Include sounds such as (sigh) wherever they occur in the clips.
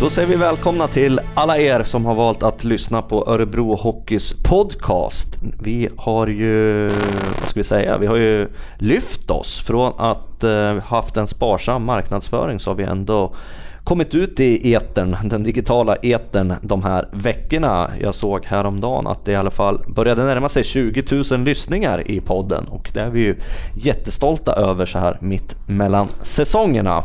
Då säger vi välkomna till alla er som har valt att lyssna på Örebro Hockeys podcast. Vi har ju, vad ska vi säga, vi har ju lyft oss från att eh, haft en sparsam marknadsföring så har vi ändå kommit ut i etern, den digitala etern de här veckorna. Jag såg häromdagen att det i alla fall började närma sig 20 000 lyssningar i podden och det är vi ju jättestolta över så här mitt mellan säsongerna.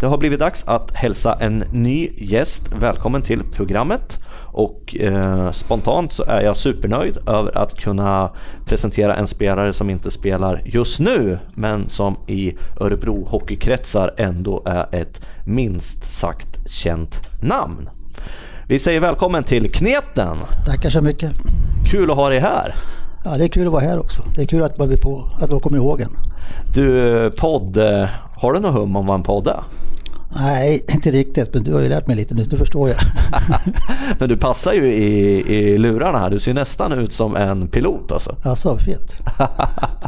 Det har blivit dags att hälsa en ny gäst välkommen till programmet och eh, spontant så är jag supernöjd över att kunna presentera en spelare som inte spelar just nu men som i Örebro hockeykretsar ändå är ett minst sagt känt namn. Vi säger välkommen till Kneten! Tackar så mycket. Kul att ha dig här! Ja, det är kul att vara här också. Det är kul att man blir på, att man kommer ihåg en. Du, podd, eh, har du något hum om vad en podd är? Nej, inte riktigt, men du har ju lärt mig lite nu, nu förstår jag. (laughs) men du passar ju i, i lurarna här, du ser nästan ut som en pilot alltså. Alltså, fint.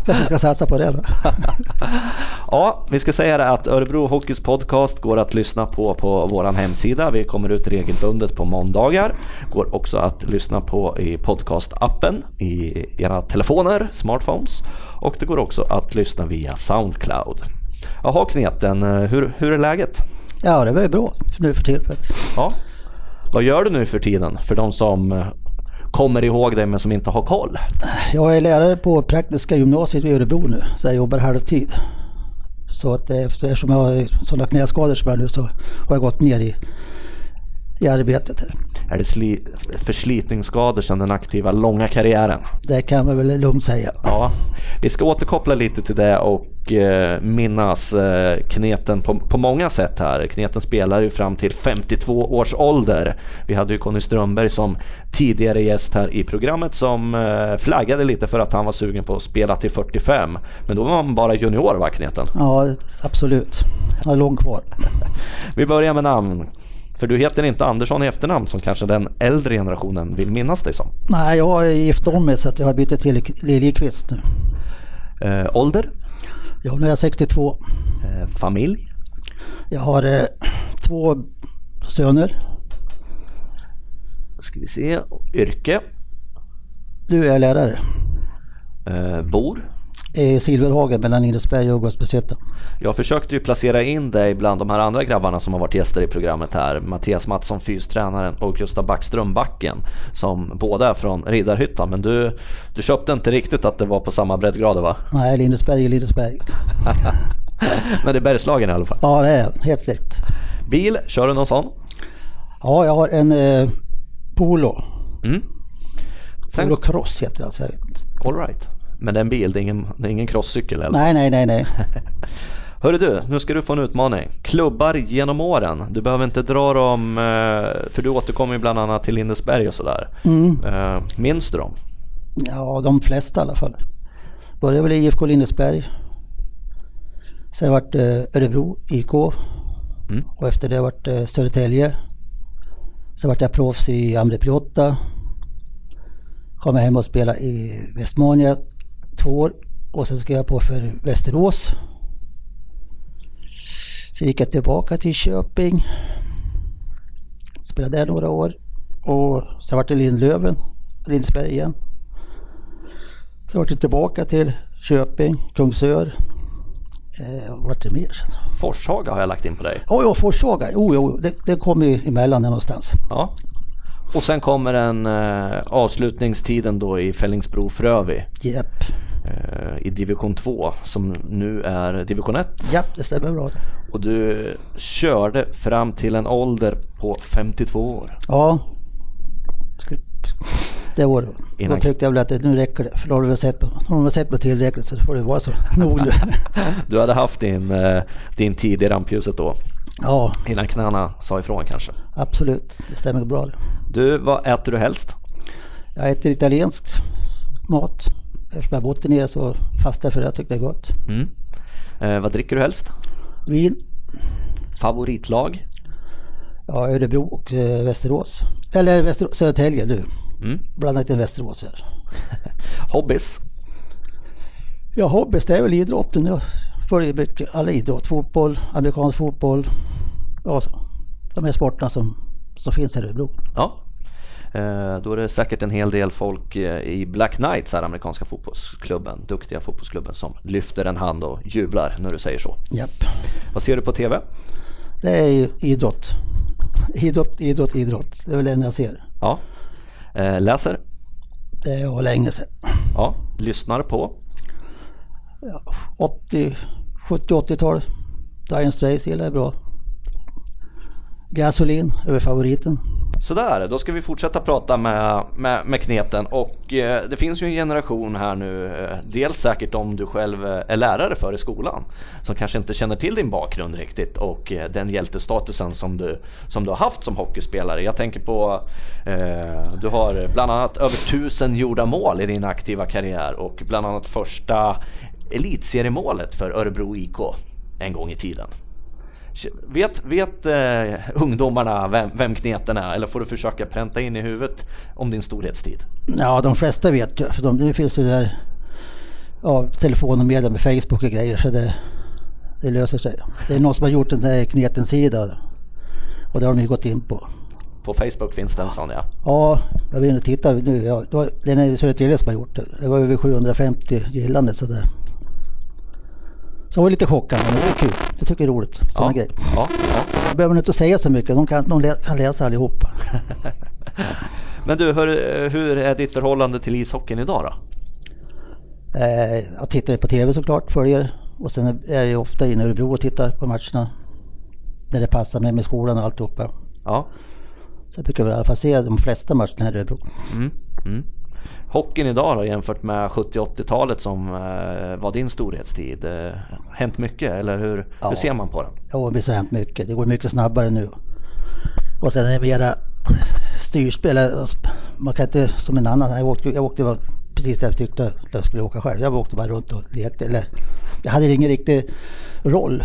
Kanske ska satsa på det då. (laughs) ja, vi ska säga det att Örebro Hockeys podcast går att lyssna på på vår hemsida. Vi kommer ut regelbundet på måndagar. Går också att lyssna på i podcastappen i era telefoner, smartphones. Och det går också att lyssna via Soundcloud. Jaha Kneten, hur, hur är läget? Ja, det är väl bra nu för tillfället. Ja. Vad gör du nu för tiden för de som eh, kommer ihåg dig men som inte har koll? Jag är lärare på Praktiska gymnasiet i Örebro nu, så jag jobbar halvtid. Så att eftersom jag har sådana knäskador som jag nu så har jag gått ner i, i arbetet. Är det sli, förslitningsskador sedan den aktiva långa karriären? Det kan man väl lugnt säga. Ja, vi ska återkoppla lite till det och eh, minnas eh, Kneten på, på många sätt här. Kneten spelar ju fram till 52 års ålder. Vi hade ju Conny Strömberg som tidigare gäst här i programmet som eh, flaggade lite för att han var sugen på att spela till 45. Men då var man bara junior va Kneten? Ja, absolut. Jag har långt kvar. (laughs) Vi börjar med namn. För du heter inte Andersson i efternamn som kanske den äldre generationen vill minnas dig som. Nej, jag har gift om mig så att jag har bytt till Liljekvist nu. Eh, ålder? Ja, nu är jag 62. Eh, familj? Jag har eh, två söner. Ska vi se. Yrke? Du är lärare. Eh, bor? i Silverhagen mellan Lindesberg och Gustavshyttan. Jag försökte ju placera in dig bland de här andra grabbarna som har varit gäster i programmet här. Mattias Mattsson, fystränaren och Gustav Backström, backen. Som båda är från Riddarhyttan. Men du, du köpte inte riktigt att det var på samma breddgrader va? Nej, Lindesberg är Lindesberg. (laughs) Men det är Bergslagen i alla fall? Ja, det är helt rätt. Bil, kör du någon sån? Ja, jag har en eh, Polo. Mm. Sen... Polo Cross heter det alltså. All right. Men det är en bil, det är ingen, det är ingen crosscykel eller? Nej, nej, nej, nej. (laughs) Hörru du, nu ska du få en utmaning. Klubbar genom åren. Du behöver inte dra dem, eh, för du återkommer ju bland annat till Lindesberg och sådär. Mm. Eh, minns du dem? Ja, de flesta i alla fall. Började väl i IFK Lindesberg. Sen vart det Örebro IK. Mm. Och efter det vart det Södertälje. Sen vart jag proffs i Amre Piotta. Kom hem och spelade i Västmanland två år och sen skrev jag på för Västerås. Så gick jag tillbaka till Köping. Spelade där några år. Och sen var det Lindlöven, Lindsberg igen. Så vart det tillbaka till Köping, Kungsör. Eh, vart det mer sen? Forshaga har jag lagt in på dig. Oh, ja, Forshaga. Oh, jo, det, det kom ju emellan där någonstans. Ja. Och sen kommer en eh, avslutningstiden då i Fällingsbro-Frövi. Yep. Eh, I division 2 som nu är division 1. Ja, det stämmer bra. Och du körde fram till en ålder på 52 år. Ja. Det var det. Då tyckte jag väl att nu räcker det. För då har du väl sett, har du sett mig tillräckligt så får det vara så. (laughs) Nog nu. du hade haft din, eh, din tid i rampljuset då? Ja. Innan knäna sa ifrån kanske? Absolut, det stämmer bra. Du, vad äter du helst? Jag äter italiensk mat. Eftersom jag bott där nere så fastnar för det. Jag tycker det är gott. Mm. Eh, vad dricker du helst? Vin. Favoritlag? Ja, Örebro och eh, Västerås. Eller Västerås, Södertälje du. Mm. Blandat in Västerås här. (laughs) Hobbys? Ja, hobbys det är väl idrotten. Jag följer mycket, alla idrott. Fotboll, amerikansk fotboll. Ja, de här sporterna som som finns här i Örebro. Ja, då är det säkert en hel del folk eh, i Black Knights, här amerikanska fotbollsklubben, duktiga fotbollsklubben som lyfter en hand och jublar när du säger så. Japp. Vad ser du på TV? Det är idrott. Idrott, idrott, idrott. Det är väl det enda jag ser. Ja. Eh, läser? Det var länge sedan. Ja. Lyssnar på? Ja, 80, 70-80-tal. Dire Straits gillar jag bra. Gasolin är favoriten. Sådär, då ska vi fortsätta prata med, med, med kneten och eh, det finns ju en generation här nu, eh, dels säkert om du själv eh, är lärare för i skolan, som kanske inte känner till din bakgrund riktigt och eh, den hjältestatusen som du, som du har haft som hockeyspelare. Jag tänker på, eh, du har bland annat över tusen gjorda mål i din aktiva karriär och bland annat första elitseriemålet för Örebro IK en gång i tiden. Vet, vet uh, ungdomarna vem, vem kneten är eller får du försöka pränta in i huvudet om din storhetstid? Ja, de flesta vet ju. För de, det finns ju där ja, telefon och media med Facebook och grejer så det, det löser sig. Det är någon som har gjort en där kneten-sida och det har de ju gått in på. På Facebook finns det en sån ja? Ja, jag vill inte titta nu. Ja, det är Södertälje som har gjort det. Det var över 750 gillande så det så jag var lite chockad, men det är kul. Det tycker jag är roligt. Sådana ja. grejer. Ja, ja. Jag behöver inte säga så mycket, de kan, de kan läsa allihopa. (laughs) men du, hur, hur är ditt förhållande till ishockeyn idag då? Eh, jag tittar på TV såklart, följer. Och sen är jag ofta inne i Örebro och tittar på matcherna. När det passar mig med skolan och alltihopa. Ja. Så jag brukar i alla fall se de flesta matcherna här i Örebro. Mm, mm hockeyn idag då jämfört med 70-80-talet som eh, var din storhetstid? Eh, hänt mycket eller hur, ja. hur ser man på den? Ja, det har hänt mycket. Det går mycket snabbare nu. Och sen är det mera styrspel. Man kan inte som en annan. Jag åkte, jag åkte precis där jag tyckte att jag skulle åka själv. Jag åkte bara runt och lekte. Eller, jag hade ingen riktig roll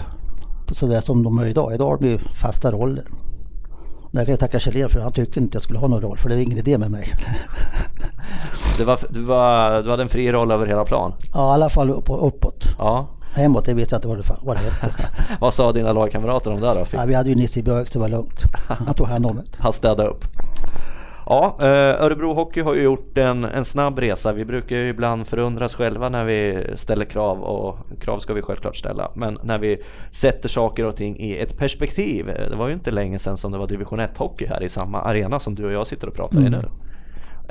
sådär som de har idag. Idag har de ju fasta roller. Där kan jag tacka Kjell för han tyckte inte jag skulle ha någon roll för det var ingen idé med mig. (laughs) Du, var, du, var, du hade en fri roll över hela plan? Ja, i alla fall upp, uppåt. Ja. Hemåt, det visste jag inte vad det, vad det hette. (laughs) vad sa dina lagkamrater om det då? Ja, vi hade ju Nisse Björk så det var lugnt. Han tog hand om det. Han städade upp. Ja, eh, Örebro Hockey har ju gjort en, en snabb resa. Vi brukar ju ibland förundras själva när vi ställer krav och krav ska vi självklart ställa. Men när vi sätter saker och ting i ett perspektiv. Det var ju inte länge sedan som det var division 1 hockey här i samma arena som du och jag sitter och pratar mm. i nu.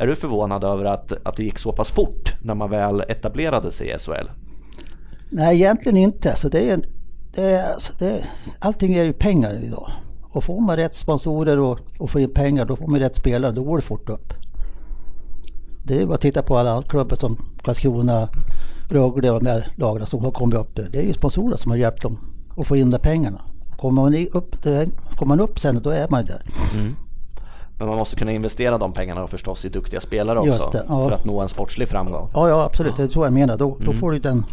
Är du förvånad över att, att det gick så pass fort när man väl etablerade sig i SHL? Nej, egentligen inte. Så det är, det är, det, allting är ju pengar idag. Och får man rätt sponsorer och, och får in pengar, då får man rätt spelare, då går det fort upp. Det är bara att titta på alla klubbar som Karlskrona, Rögle och de här lagen som har kommit upp. Det är ju sponsorer som har hjälpt dem att få in de pengarna. Kommer man upp, kommer man upp sen, då är man där. Mm. Men man måste kunna investera de pengarna och förstås i duktiga spelare också. Det, ja. För att nå en sportslig framgång. Ja, ja absolut. Det är så jag menar. Då, mm. då får du den,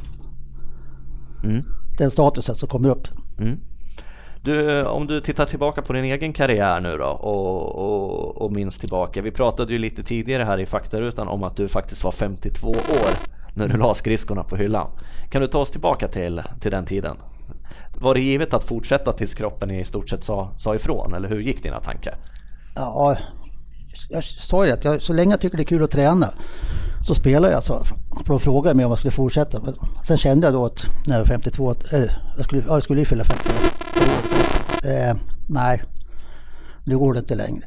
mm. den statusen som kommer upp. Mm. Du, om du tittar tillbaka på din egen karriär nu då och, och, och minns tillbaka. Vi pratade ju lite tidigare här i faktarutan om att du faktiskt var 52 år när du la skridskorna på hyllan. Kan du ta oss tillbaka till, till den tiden? Var det givet att fortsätta tills kroppen i stort sett sa, sa ifrån eller hur gick dina tankar? Ja, jag sa ju att jag, så länge jag tycker det är kul att träna så spelar jag. Så de frågade mig om jag skulle fortsätta. Men sen kände jag då att när jag var 52, eller jag skulle, jag skulle ju fylla 52 eh, nej, nu går det inte längre.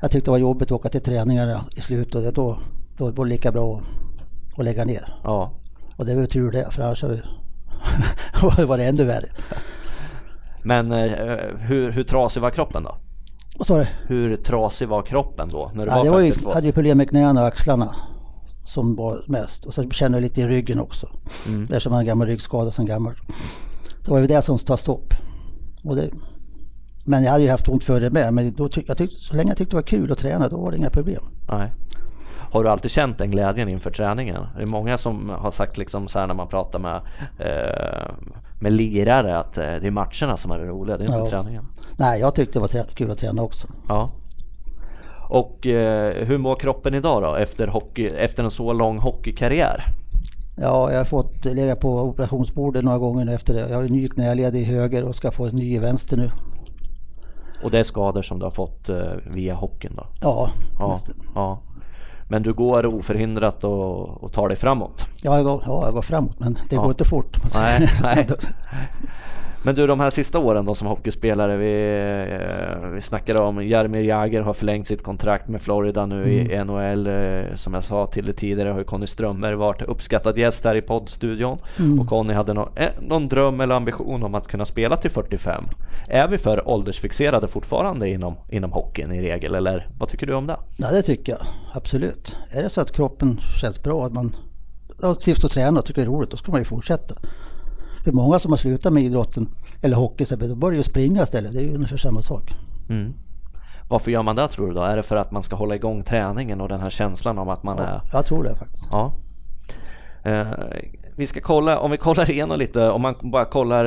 Jag tyckte det var jobbigt att åka till träningarna i slutet då, då var det lika bra att, att lägga ner. Ja. Och det var tur det, för annars (laughs) var det ännu värre. Men eh, hur, hur trasig var kroppen då? Vad sa du? Hur trasig var kroppen då? När du ja, var det var ju, jag hade ju problem med knäna och axlarna som var mest. Och sen kände jag lite i ryggen också. Mm. Eftersom jag har en gammal ryggskada sen gammalt. Det var ju det som tar stopp. Det, men jag hade ju haft ont förr med. Men då tyck, jag tyckte, så länge jag tyckte det var kul att träna då var det inga problem. Nej. Har du alltid känt den glädjen inför träningen? Det är många som har sagt liksom så här när man pratar med, eh, med lirare att eh, det är matcherna som är det roliga, det är inte ja. träningen. Nej, jag tyckte det var kul att träna också. Ja. Och eh, hur mår kroppen idag då efter, hockey, efter en så lång hockeykarriär? Ja, jag har fått ligga på operationsbordet några gånger nu efter det. Jag har en ny knäled i höger och ska få en ny i vänster nu. Och det är skador som du har fått eh, via hockeyn då? Ja, Ja, ja. Men du går oförhindrat och, och tar dig framåt? Ja, jag går, ja, jag går framåt men det Ja. går inte fort. Nej, nej. (laughs) Men du, de här sista åren då som hockeyspelare, vi, eh, vi snackade om Jaromir Jagr har förlängt sitt kontrakt med Florida nu i NHL. eh, Som jag sa till dig tidigare har ju Conny Strömberg varit uppskattad gäst här i poddstudion. Och Conny hade nå- eh, någon dröm eller ambition om att kunna spela till 45. Är vi för åldersfixerade fortfarande inom, inom hockeyn i regel, eller vad tycker du om det? Ja, det tycker jag absolut. Är det så att kroppen känns bra, att man trivs att träna och tycker det är roligt, då ska man ju fortsätta. Det är många som har slutat med idrotten eller hockey, så då börjar ju springa istället. Det är ju ungefär samma sak. Mm. Varför gör man det tror du då? Är det för att man ska hålla igång träningen och den här känslan om att man är Jag tror det faktiskt. Ja. Eh, vi ska kolla, om vi kollar igenom lite, om man bara kollar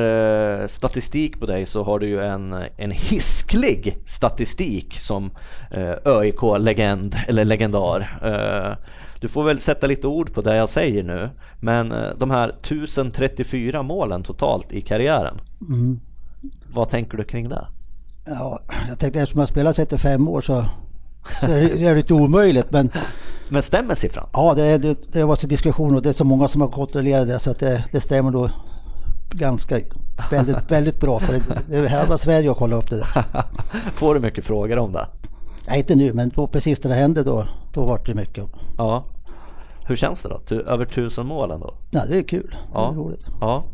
eh, statistik på dig så har du ju en, en hisklig statistik som eh, ÖIK-legend eller legendar. Du får väl sätta lite ord på det jag säger nu, men eh, de här 1034 målen totalt i karriären. Mm. Vad tänker du kring det? Ja, jag tänkte eftersom jag spelat 35 år så, så är det, är lite omöjligt. Men Men stämmer siffran? ja, det, det, det var så diskussion och det är så många som har kontrollerat det så att det, det stämmer då ganska väldigt, väldigt bra. För det, det är här var Sverige att kolla upp det där. (laughs) Får du mycket frågor om det? Nej, inte nu, men då precis när det hände då, då var det mycket. Ja. Hur känns det då? Över tusen mål ändå? Ja, det är kul. Ja. Det är roligt. Ja.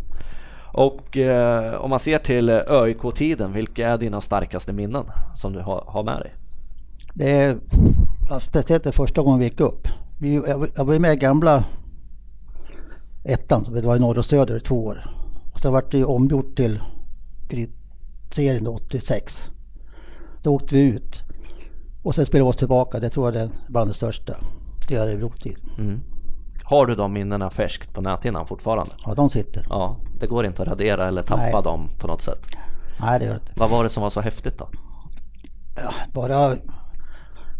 Och eh, om man ser till eh, ÖIK-tiden, vilka är dina starkaste minnen som du har, har med dig? Det är ja, speciellt det första gången vi gick upp. Vi, jag, var- jag var ju med i gamla ettan, som det var i norr och söder i två år. Och sen vart det omgjort till elitserien då, 86. Då åkte vi ut. Och sen spelade vi oss tillbaka. Det tror jag är bland det största i Örebro-tid. Mm. Har du de minnena färskt på näthinnan fortfarande? Ja, de sitter. Ja, det går inte att radera eller tappa Nej. dem på något sätt. Nej, det gör det inte. Vad var det som var så häftigt då? Ja, bara...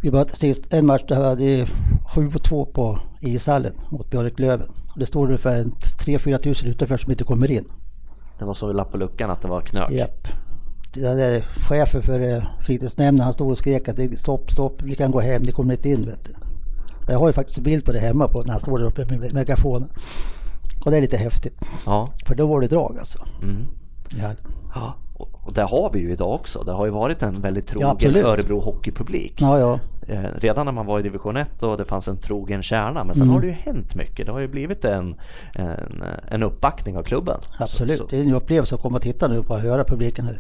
Vi var sist en match där vi hade 7-2 på ishallen mot Björklöven. Det står ungefär en 3-4 tusen utanför som inte kommer in. Det var så lapp på luckan att det var knök. Japp. Det där chefen för eh, fritidsnämnden han stod och skrek att stopp, stopp, ni kan gå hem, ni kommer inte in. Vet du. Jag har ju faktiskt en bild på det hemma på när han står där uppe med megafonen. Och det är lite häftigt. Ja. För då var det drag alltså. Mm. Ja, ja. Och det har vi ju idag också. Det har ju varit en väldigt trogen absolut. Örebro hockeypublik. ja. ja. Eh, redan när man var i division 1 och det fanns en trogen kärna. Men sen Mm. har det ju hänt mycket. Det har ju blivit en, en, en uppbackning av klubben. Absolut. Så, så, Det är en upplevelse att komma och titta nu och höra publiken här.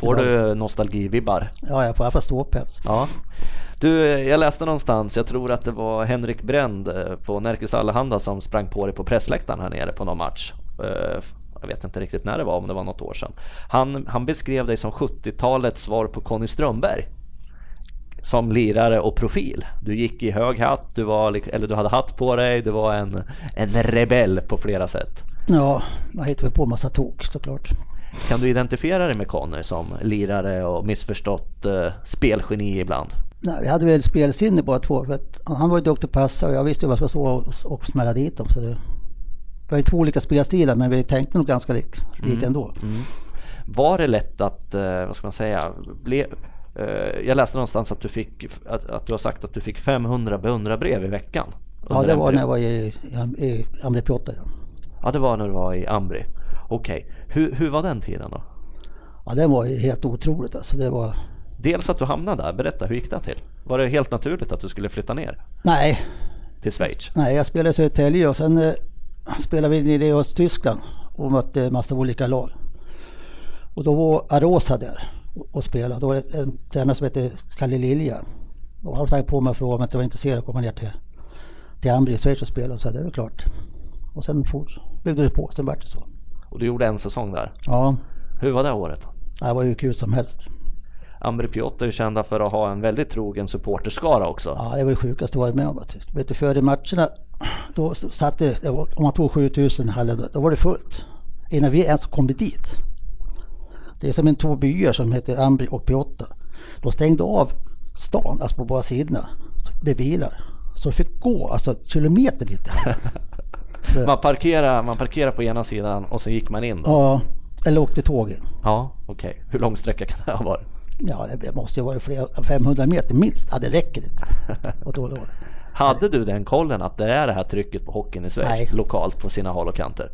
får du nostalgivibbar? Ja, jag får i alla fall ståpäls. Ja. Du, jag läste någonstans, jag tror att det var Henrik Bränd eh, på Närkes Allehanda som sprang på dig på pressläktaren här nere på någon match. Eh, Jag vet inte riktigt när det var, om det var något år sedan. Han, han beskrev dig som 70-talets svar på Conny Strömberg. Som lirare och profil. Du gick i hög hatt, du, var, eller du hade hatt på dig, du var en, en rebell på flera sätt. Ja, jag hittar väl på massa tok såklart. Kan du identifiera dig med Conny som lirare och missförstått eh, spelgeni ibland? Nej, vi hade väl spelsinne båda två. För att han var ju duktig på passa och jag visste ju vad jag skulle och, och smälla dit dem. Så det, vi har ju två olika spelstilar men vi tänkte nog ganska lik, lika ändå. Var det lätt att, eh, vad ska man säga, ble, jag läste någonstans att du, fick, att, att du har sagt att du fick 500 beundrarbrev i veckan. Ja, det en var när jag var i, i, i Amri Piotta. Ja. Det var när du var i Ambri. Okej, hur, hur var den tiden då? ja, det var helt otroligt alltså. Det var... Dels att du hamnade där, berätta hur gick det till? Var det helt naturligt att du skulle flytta ner Nej, till Schweiz? nej, jag spelade i Södertälje och sen eh, spelade vi nere i Östtyskland och mötte massa olika lag. Och då var Arosa där och, spelade. Då var det en tränare som hette Kalle Lilja. Och han sprang på mig och frågade om jag var intresserad att komma ner till, till Ambri i Schweiz och spela. Och så det är väl klart. Och sen fort, byggde det på, sen vart det så. Och du gjorde en säsong där. Ja, Hur var det året? det var ju kul som helst. Ambri Piotta är kända för att ha en väldigt trogen supporterskara också. Ja, det var det sjukaste jag varit med om. vet du. Före matcherna, då satt det, om man tog 7000 i hallen, då var det fullt. Innan vi ens kom dit. Det är som en två byar som heter Ambri och Piotta. De stängde av stan, alltså på båda sidorna, med bilar. Så vi fick gå alltså kilometer dit. (laughs) Man parkerar, man parkerar på ena sidan och så gick man in då? Ja, eller åkte tåg in. Ja, okej. Hur lång sträcka kan det ha varit? Ja, det måste ju vara flera, 500 meter minst. Ja, det räcker inte. (laughs) Och då, då. Hade du den kollen att det är det här trycket på hockeyn i Nej. lokalt på sina håll och kanter?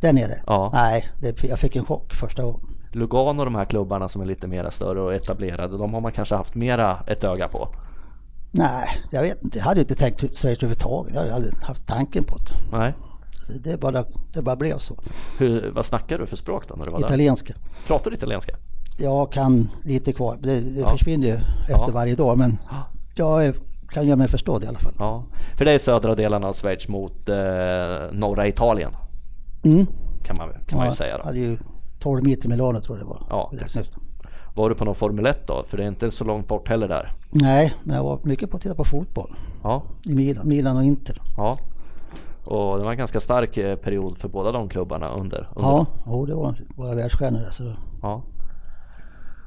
Där nere? Ja. Nej, det, jag fick en chock första gången. Lugano och de här klubbarna som är lite mera större och etablerade, de har man kanske haft mera ett öga på. Nej, jag vet inte. Jag hade inte tänkt Schweiz överhuvudtaget. Jag hade aldrig haft tanken på det. Nej. Det bara, det bara blev så. Hur, vad snackar du för språk då när du var där? Italienska. Pratar du italienska? Jag kan lite kvar. Det, det Ja. försvinner ju efter Ja. varje dag. Men jag kan göra mig förstådd i alla fall. Ja. För det är södra delen av Schweiz mot eh, norra Italien Mm. kan man, kan man ju Ja, säga då. hade ju 12 mil till Milano tror jag det var. Ja. Var du på någon Formel 1 då? För det är inte så långt bort heller där. Nej, men jag var mycket på att titta på fotboll. Ja, I Milan, Milan och Inter. ja. Och det var en ganska stark eh, period för båda de klubbarna under. under. Ja, jo, det var våra världsstjärnor. Alltså. Ja.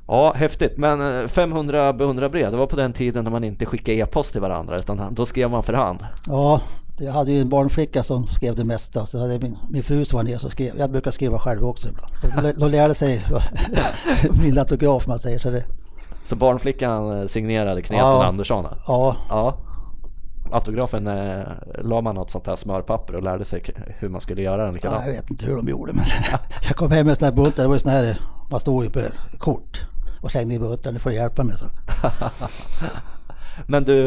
Ja, häftigt. Men eh, 500 beundrarbrev, det var på den tiden när man inte skickade e-post till varandra utan då skrev man för hand. Ja, jag hade ju en barnflicka som skrev det mesta. Så hade min, min fru som var nere så skrev, jag brukar skriva själv också ibland. De, de lärde sig (laughs) min autograf man säger. Så det, Så barnflickan eh, signerade Kneten Ja. Andersson. ja, Ja. Autografen eh, la man något sånt här smörpapper och lärde sig hur man skulle göra den ja, likadant. jag vet inte hur de gjorde men (laughs) jag kom hem med sådana här buntar. Det var ju här, man stod ju på ett kort och slängde i buntar. Nu får du hjälpa mig så. (laughs) Men du,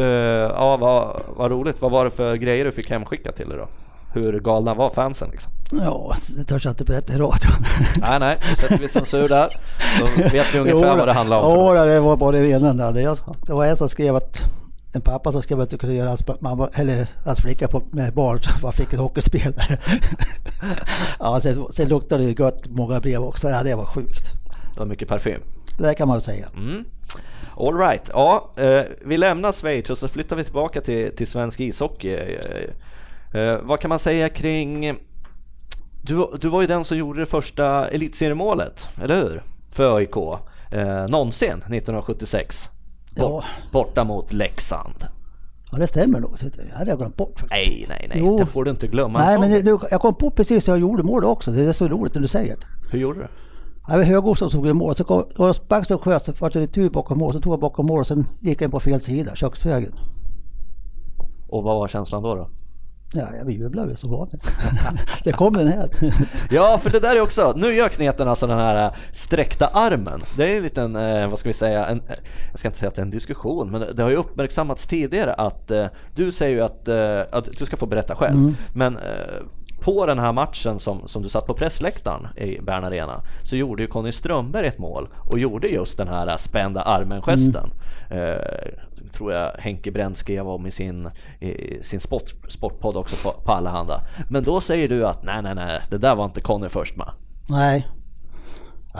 ja vad, vad roligt. Vad var det för grejer du fick hemskickat till dig då? Hur galna var fansen liksom? Ja, det törs jag inte berätta i radion. (laughs) Nej, nej, nu sätter vi censur där. Då vet vi ungefär vad det handlar om. något. det var bara det ena. där. Det, det var en som skrev att en pappa som skrev att du kunde göra hans, mamma, eller hans flicka på, med barn så man fick en hockeyspelare. (laughs) ja, sen, sen luktade det ju gott många brev också. Ja, det var sjukt. Det var mycket parfym. Det kan man väl säga. Mm. All right. Ja, eh, vi lämnar Schweiz och så flyttar vi tillbaka till, till svensk ishockey. Eh, eh, vad kan man säga kring... Du, du var ju den som gjorde det första elitseriemålet, eller hur? För. Eh, någonsin 1976. Bort, Borta mot Leksand. Ja, det stämmer nog. Det hade jag glömt bort faktiskt. Nej, nej, nej. Jo. Det får du inte glömma. Nej, en men det, nu, jag kom på precis hur jag gjorde målet också. Det är så roligt när du säger det. Hur gjorde du? Det var Högås som tog i mål. Så var det Sparks som sköt, så var det tur bakom mål. Så tog jag bakom mål och sen gick jag in på fel sida, köksvägen. Och vad var känslan då? då? Ja, jag jublade ju som vanligt. (laughs) det kom den här. (laughs) Ja, för det där är också, nu gör kneten alltså den här äh, sträckta armen. Det är en liten, eh, vad ska vi säga, en, eh, jag ska inte säga att det är en diskussion, men det har ju uppmärksammats tidigare att eh, du säger ju att, eh, att du ska få berätta själv, men eh, på den här matchen som, som du satt på pressläktaren i Bern Arena så gjorde ju Conny Strömberg ett mål och gjorde just den här spända armen-gesten. Eh, tror jag Henke Bränd skrev om i sin, i sin sport, sportpodd också på, på Allehanda. Men då säger du att nej, nej, nej, det där var inte Conny först med. Nej.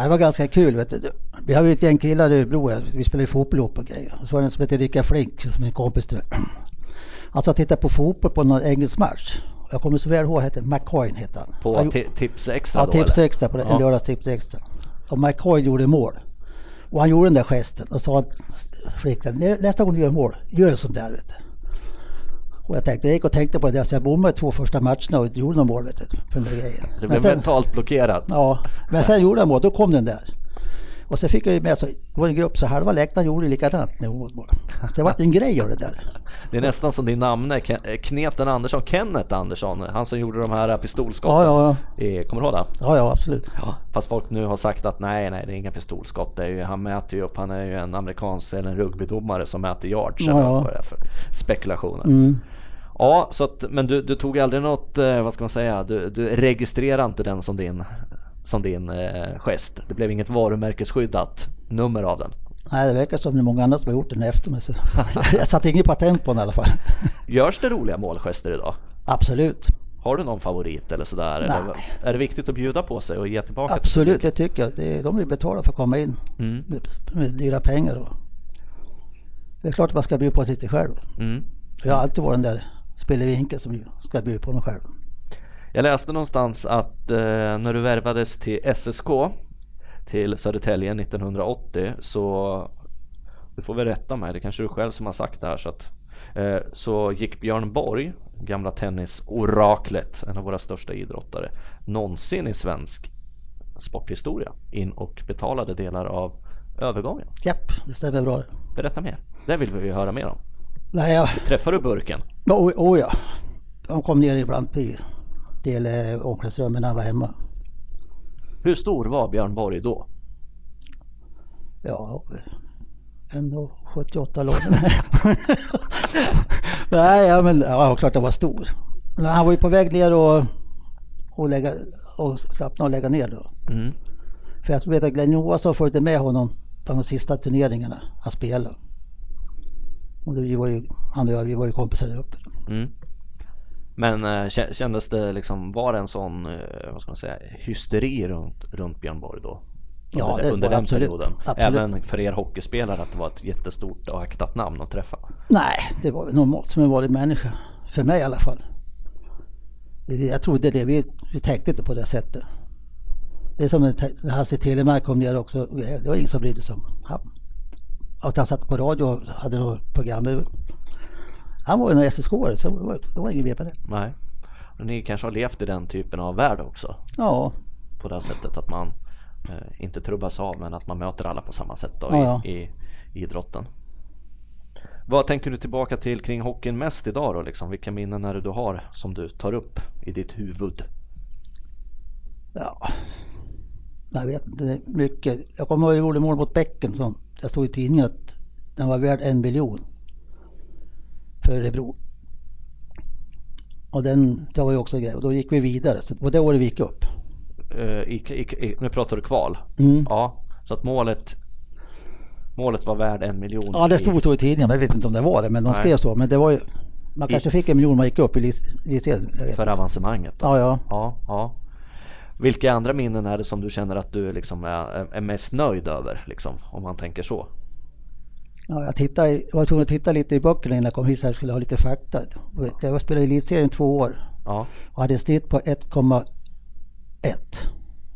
Det var ganska kul. Vet du. Vi har ju ett gäng killar i Örebro. Vi spelar ju fotboll ihop och grejer. Så var det en som heter Rickard Flink som är en kompis till mig. (clears throat) Han sa titta på fotboll på någon engelsk match. Jag kommer så väl ihåg, hette McCoy hette han. På han, ti- tips extra Ja, då tips eller? extra på. Ja. En lördagstips extra. Och McCoy gjorde mål. Och han gjorde den där gesten och sa flickan, "Nä- nästa gång du gör mål, gör en sån där vet du. Och jag tänkte, jag gick och tänkte på det, så jag bommade två första matcherna och inte gjorde någon mål vet du. På den där grejen. Det Men blev mentalt blockerat. Ja, men sen gjorde han mål, då kom den där. Och sen fick jag ju med så, det var en grupp så halva läktaren gjorde likadant när hon. Så det vart en grej av det där. (laughs) Det är nästan som din namne, eh, Kneten Andersson, Kenneth Andersson, han som gjorde de här pistolskotten. Ja, ja, I, kommer du ihåg det? ja, ja absolut. Ja, fast folk nu har sagt att nej, nej, det är inga pistolskott. Det är ju, han mäter ju upp, han är ju en amerikansk eller en rugbydomare som mäter yards. Ja, ja. det för spekulationer. Mm. Ja, så att, men du, du tog aldrig något, eh, vad ska man säga, du, du registrerade inte den som din, som din eh, gest. Det blev inget varumärkesskyddat nummer av den. Nej, det verkar som det är många andra som har gjort den efter mig. Så (laughs) jag satte inget patent på den i alla fall. (laughs) Görs det roliga målgester idag? Absolut. Har du någon favorit eller sådär? Eller Nej. är det viktigt att bjuda på sig och ge tillbaka? till Absolut, det tycker jag. Det är, de vill betala för att komma in Mm. med, med dyra pengar. Och. Det är klart att man ska bjuda på sig själv. Mm. Jag har alltid varit den där spelevinkeln som ska bjuda på mig själv. Jag läste någonstans att eh, när du värvades till SSK till Södertälje 1980 så du får väl rätta mig, det kanske du själv som har sagt det här så att eh, så gick Björn Borg, gamla tennisoraklet, en av våra största idrottare, någonsin i svensk sporthistoria in och betalade delar av övergången? Japp, det stämmer bra. Berätta mer. Det vill vi ju höra mer om. Nej, jag, Träffar du burken? oh, oh ja. De kom ner ibland del eh, omklädningsrummen när han var hemma. Hur stor var Björn Borg då? Ja, 1,78 lång. (laughs) Nej, ja, men ja, klart det var stor. Men han var ju på väg ner och, och, lägga, och slappna och lägga ner då. Mm. För jag vet att Glenn Johansson följde med honom på de sista turneringarna han spelade. Och det, vi var ju, han och jag, vi var ju kompisar där uppe. Mm. Men kä- kändes det liksom, var det en sån, eh, vad ska man säga, hysteri runt, runt Björn Borg då? Ja, under, det under den absolut. perioden. Absolut. Även för er hockeyspelare att det var ett jättestort och aktat namn att träffa. Nej, det var normalt som en vanlig människa. För mig i alla fall. Jag tror det är det, vi, vi tänkte inte på det sättet. Det är som när när Hasse Telemark kom ner också, det var ingen som brydde sig om han. Att han satt på radio och hade något program. Han var ju en ssk så det var, det var ingen det. Nej. Och ni kanske har levt i den typen av värld också? Ja, På det här sättet att man eh, inte trubbas av men att man möter alla på samma sätt då, Ja, i, i, i idrotten. Vad tänker du tillbaka till kring hockeyn mest idag då liksom? Vilka minnen är det du har som du tar upp i ditt huvud? ja. Jag vet inte, mycket. Jag kommer ihåg att jag gjorde mål mot Bäcken som jag stod i tidningen att den var värd en miljon. För Örebro. Och den, det var ju också en grej. Och då gick vi vidare. Så var det året vi gick upp. Eh, i, i, i, nu pratar du kval? Mm. Ja, så att målet Målet var värd en miljon. Ja, det stod så i tidningen. Jag vet inte om det var det, men de Nej. skrev så. Men det var ju, man kanske fick en miljon om man gick upp i vet För inte. avancemanget. Då. Ja, ja. Ja, ja. Vilka andra minnen är det som du känner att du liksom är, är mest nöjd över? Liksom, om man tänker så. Ja jag, tittade, jag var tvungen att titta lite i böckerna innan jag kom hit så jag skulle ha lite fakta. Jag spelade i elitserien två år Ja, och hade ett snitt på 1,1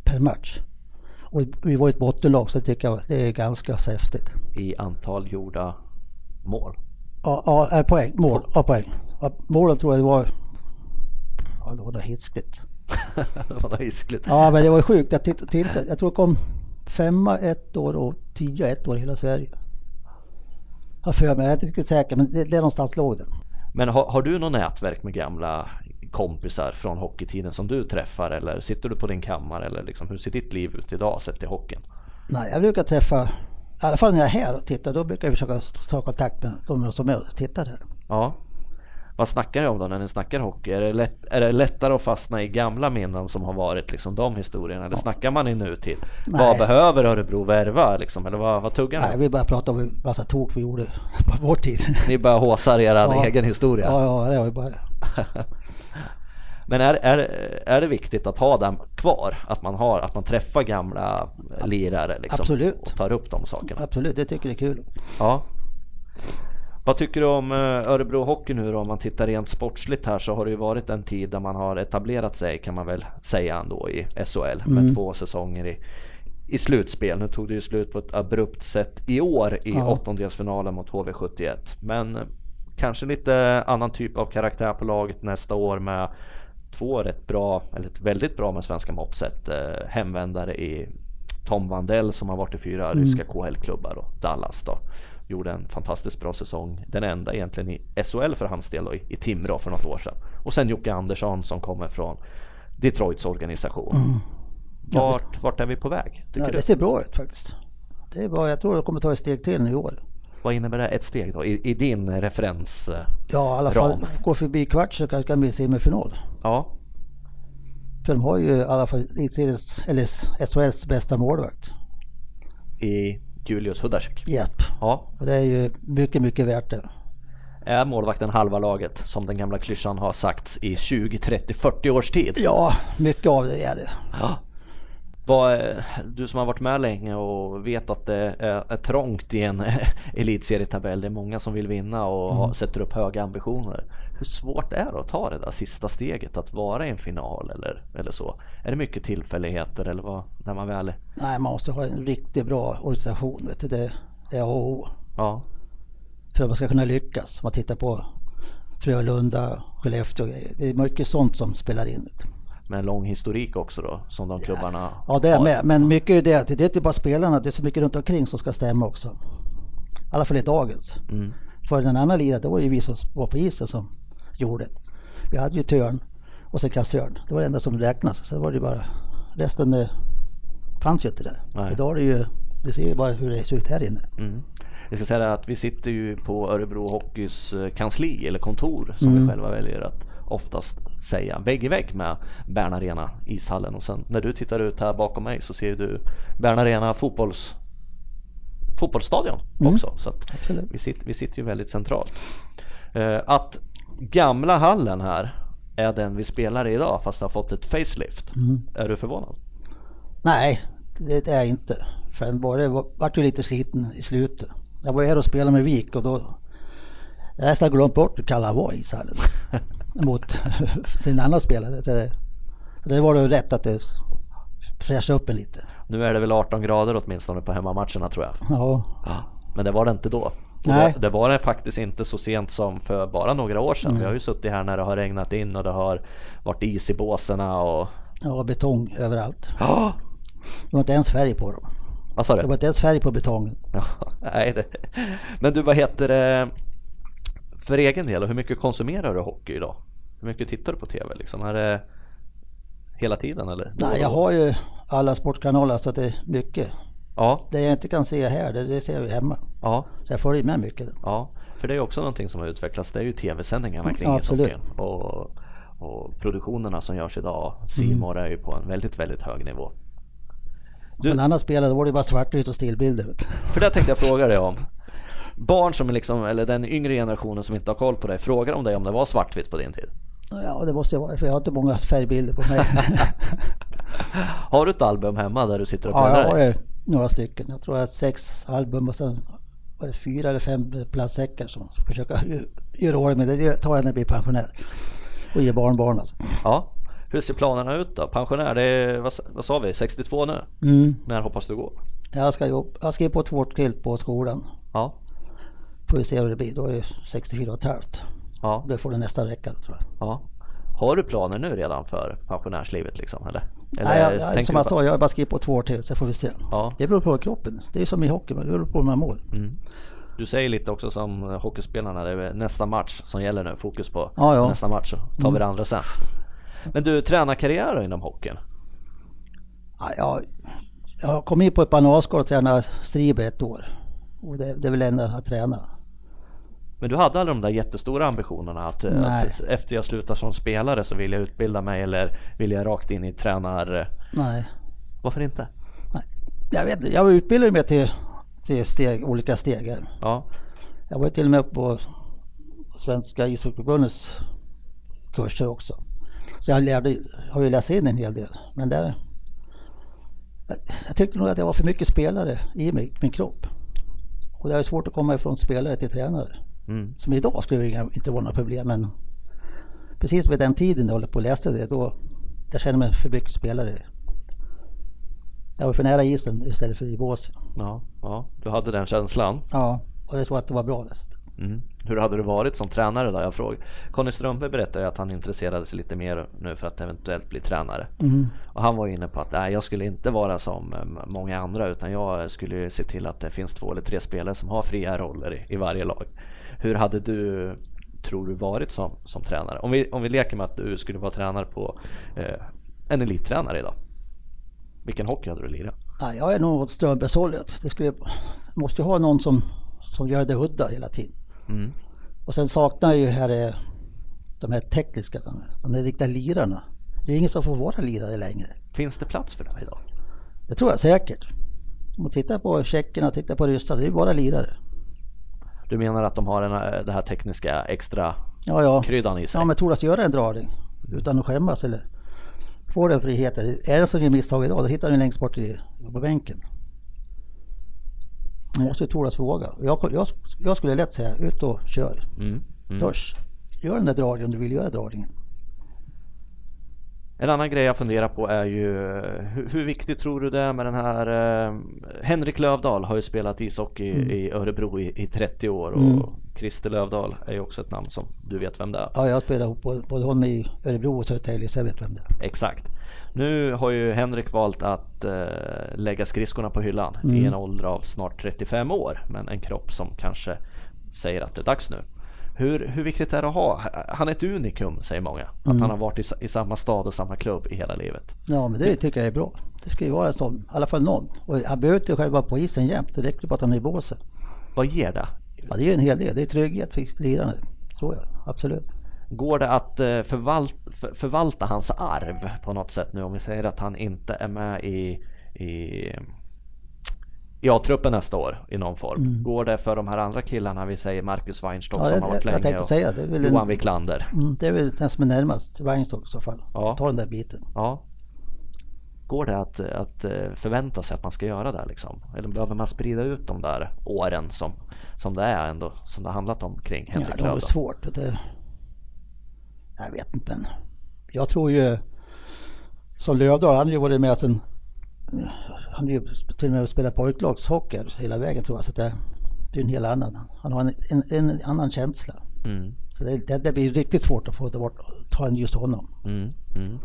per match. Och vi var ett bottenlag så jag tycker jag det är ganska häftigt. i antal gjorda mål. Ja, ja äh, poäng, mål, ja, poäng. Ja, målen tror jag det var, ja det var något hiskligt. (laughs) det var hiskligt. Ja men det var sjukt, jag tittade. jag tror det kom femma ett år och tio ett år i hela Sverige. Har för mig, jag är inte riktigt säker men det, det är någonstans låg det. Men har, har du något nätverk med gamla kompisar från hockeytiden som du träffar eller sitter du på din kammare eller liksom, hur ser ditt liv ut idag sett till hockeyn? Nej, jag brukar träffa, i alla fall när jag är här och tittar, då brukar jag försöka ta kontakt med de som är och tittar här. Ja. Vad snackar ni om då när ni snackar hockey? Är det, lätt, är det lättare att fastna i gamla minnen som har varit liksom de historierna? Eller snackar man i nutid? Vad Nej. behöver Örebro värva liksom? Eller vad, vad tuggar Nej, ni? vi bara pratar om en massa tok vi gjorde (laughs) på vår tid. Ni bara håsar er Ja. egen historia. Ja, ja, det var ju bara (laughs) Men är, är, är det viktigt att ha den kvar? Att man, har, att man träffar gamla lirare liksom, Absolut. och tar upp de sakerna? Absolut, det tycker jag är kul. Ja. Vad tycker du om eh, Örebro Hockey nu då? Om man tittar rent sportsligt här så har det ju varit en tid där man har etablerat sig kan man väl säga ändå i SHL med Mm. två säsonger i, i slutspel. Nu tog det ju slut på ett abrupt sätt i år i Ja. åttondelsfinalen mot HV71. Men eh, kanske lite annan typ av karaktär på laget nästa år med två rätt bra, eller väldigt bra med svenska mått sett, eh, hemvändare i Tom Vandell som har varit i fyra Mm. ryska KHL-klubbar och Dallas då. Gjorde en fantastiskt bra säsong. Den enda egentligen i SHL för hans del då, i, i Timrå för något år sedan. Och sen Jocke Andersson som kommer från Detroits organisation. Mm. Vart, vart är vi på väg? Ja, du? det ser bra ut faktiskt. Det är bra, jag tror jag kommer ta ett steg till nu i år. Vad innebär det? Ett steg då? I, i din referens? eh, Ja, i alla fall gå förbi kvart så kanske kan bli semifinal. Ja, För de har ju i alla fall SHLs bästa målvakt. i Julius Hudacek. Japp. Ja, Och det är ju mycket, mycket värt det. är målvakten halva laget som den gamla klyschan har sagts i 20, 30, 40 års tid? Ja, mycket av det är det. Ja. Vad, du som har varit med länge och vet att det är, trångt i en (laughs) elitserietabell. Det är många som vill vinna och har, sätter upp höga ambitioner. Hur svårt är det att ta det där sista steget att vara i en final eller, eller så? Är det mycket tillfälligheter eller vad, när man väl. Nej, man måste ha en riktigt bra organisation. Vet du, det, är A och O. Ja, För att man ska kunna lyckas. Om man tittar på Frölunda, Skellefteå och. Det är mycket sånt som spelar in. med en lång historik också då som de klubbarna Ja det är har. med, men mycket är det, det är inte bara spelarna, det är så mycket runt omkring som ska stämma också. I alla fall i dagens. Mm. För den andra liran, det var ju vi som var på isen som gjorde. Vi hade ju törn och sen kassörn. Det var det enda som räknas. Sen var det bara, resten det fanns ju inte där. Nej. Idag är det ju, vi ser ju bara hur det ser ut här inne. Mm. Jag ska säga att vi sitter ju på Örebro Hockeys eh, kansli eller kontor som Mm. vi själva väljer att oftast säga vägg i vägg med Bern Arena ishallen och sen när du tittar ut här bakom mig så ser du Bern Arena fotbolls fotbollsstadion Mm. också. Så vi, sitter, vi sitter ju väldigt centralt. Eh, att gamla hallen här är den vi spelar i idag fast har fått ett facelift. Mm. Är du förvånad? Nej, det är jag inte. För den var, det var, vart ju lite sliten i slutet. Jag var här och spelade med Vik och då jag nästan glömt bort hur kall han var i ishallen. (laughs) Mot den andra spelare. Så det, så det var det rätt att det fräschade upp en lite. Nu är det väl 18 grader åtminstone på hemmamatcherna tror jag. Ja, Ja, Men det var det inte då. Nej. Det, det var det faktiskt inte så sent som för bara några år sedan. Vi har ju suttit här när det har regnat in och det har varit is i båserna och... ja betong överallt. (gasps) Ja, Det var inte ens färg på dem. vad sa Det du? var inte ens färg på betongen. (laughs) Ja, nej, det... Men du, vad heter det? För egen del, hur mycket konsumerar du hockey idag? Hur mycket tittar du på TV liksom? Är det hela tiden eller? Nej, jag har ju alla sportkanaler så det är mycket. Ja, Det jag inte kan se här, det, det ser ju hemma. ja, Så jag följer med mycket. ja. För det är också någonting som har utvecklats. Det är ju tv-sändningarna kring Ja, ishockeyn. Och, och produktionerna som görs idag. Simor är ju på en väldigt, väldigt hög nivå. Du- Men andra spelare, då var det bara svartvitt och stillbilder. För det tänkte jag fråga dig om. Barn som är liksom, eller den yngre generationen som inte har koll på dig, frågar de dig om det var svartvitt på din tid? Ja, det måste jag vara, för jag har inte många färgbilder på mig. (laughs) Har du ett album hemma där du sitter och ja, bläddrar jag har i? Några stycken. Jag tror jag sex album och sen var det fyra eller fem plastsäckar som jag försöker ju- (laughs) göra ordning med. Det tar jag när jag blir pensionär. Och ger barnbarn alltså. Ja. Hur ser planerna ut då? Pensionär, det är, vad, vad sa vi, 62 nu? Mm. När hoppas du gå? Jag ska jobba, jag ska ge på ett år till på skolan. Ja. Får vi se hur det blir. Då är det 64 och ett halvt. Ja. Då får det nästa räcka tror jag. ja. Har du planer nu redan för pensionärslivet liksom eller? eller Nej, jag, jag, som jag sa, jag har bara skrivit på två år till så får vi se. Ja. Det beror på kroppen. Det är som i hockey, det beror på hur man mår. Mm. Du säger lite också som eh, hockeyspelarna, det är nästa match som gäller nu, fokus på Ja, ja. nästa match så tar vi det andra sen. Men du, tränarkarriär inom hockeyn? Ja, jag, jag kom in på ett bananskal och tränade Striber ett år. Och det, det är väl enda att träna. Men du hade aldrig de där jättestora ambitionerna att, eh, att efter jag slutar som spelare så vill jag utbilda mig eller vill jag rakt in i tränar... Nej, Varför inte? nej. Jag vet inte, jag utbildade mig till, till steg, olika steg. Ja, Jag var till och med på Svenska ishockeyförbundets kurser också. Så jag lärde, har ju läst in en hel del. Men jag, jag tyckte nog att jag var för mycket spelare i mig, min kropp. Och det är svårt att komma ifrån spelare till tränare. Mm. Som idag skulle det inte vara några problem men precis vid den tiden jag håller på att läsa det då jag känner mig för mycket spelare. Jag var för nära isen istället för i båsen. ja, ja, du hade den känslan. Ja, och jag tror att det var bra. Mm. Hur hade du varit som tränare då? Jag frågade. Conny Strömberg berättade att han intresserade sig lite mer nu för att eventuellt bli tränare. Mm. Och han var inne på att nej, jag skulle inte vara som eh, många andra utan jag skulle se till att det finns två eller tre spelare som har fria roller i, i varje lag. Hur hade du, tror du, varit som, som tränare? Om vi, om vi leker med att du skulle vara tränare på eh, en elittränare idag. Vilken hockey hade du lirat? Ja, jag är nog åt Strömbergshållet. Det skulle, måste ju ha någon som, som gör det udda hela tiden. Mm. Och sen saknar jag ju här eh, de här tekniska, de, de här riktiga lirarna. Det är ingen som får vara lirare längre. Finns det plats för det idag? Det tror jag säkert. Om man tittar på tjeckerna och tittar på ryssarna, det är ju bara lirare. Du menar att de har den här, det här tekniska extra Ja, ja. kryddan i sig? Ja, men tordas göra en dragning utan att skämmas eller få den friheten. Är det som gör misstag idag, då hittar den längst bort i, på bänken. Man måste ju tordas våga. Jag, jag, jag skulle lätt säga, ut och kör. Mm. Mm. Törs. Gör den där dragningen om du vill göra dragningen. En annan grej jag funderar på är ju hur, hur viktigt tror du det är med den här eh, Henrik Lövdahl har ju spelat ishockey i Örebro i, i 30 år och Mm. Christer Lövdahl är ju också ett namn som du vet vem det är. Ja, jag spelar ihop både, både honom i Örebro och Södertälje så jag vet vem det är. Exakt. Nu har ju Henrik valt att eh, lägga skridskorna på hyllan mm. i en ålder av snart 35 år. Men en kropp som kanske säger att det är dags nu. Hur, hur viktigt är det att ha? Han är ett unikum säger många. Att mm. han har varit i, i, samma stad och samma klubb i hela livet. Ja men det tycker jag är bra. Det ska ju vara så, i alla fall någon. Och han behöver inte själv vara på isen jämt. Det räcker bara att han är i båset. Vad ger det? Ja det ger en hel del. Det är trygghet för lirarna. Så ja, absolut. Går det att eh, förvalta, förvalta hans arv på något sätt nu om vi säger att han inte är med i, i i A-truppen nästa år i någon form. Mm. Går det för de här andra killarna, vi säger Marcus Weinstock ja, som har varit länge jag och säga, det är väl Johan Wiklander? Mm, det är väl den som är närmast Weinstock i så fall. Ja. Ta den där biten. Ja. Går det att, att eh, förvänta sig att man ska göra det liksom? Eller behöver man sprida ut de där åren som, som det är ändå, som det har handlat om kring Henrik Ja, det är svårt. Det, jag vet inte men jag tror ju som Lövdahl, han har ju varit med sen han har ju till och med spelat pojklagshockey hela vägen tror jag. Så det, det är en helt annan. Han har en, en, en annan känsla. Mm. Så det, det, det, blir riktigt svårt att få bort, ta en just honom. Mm. Mm.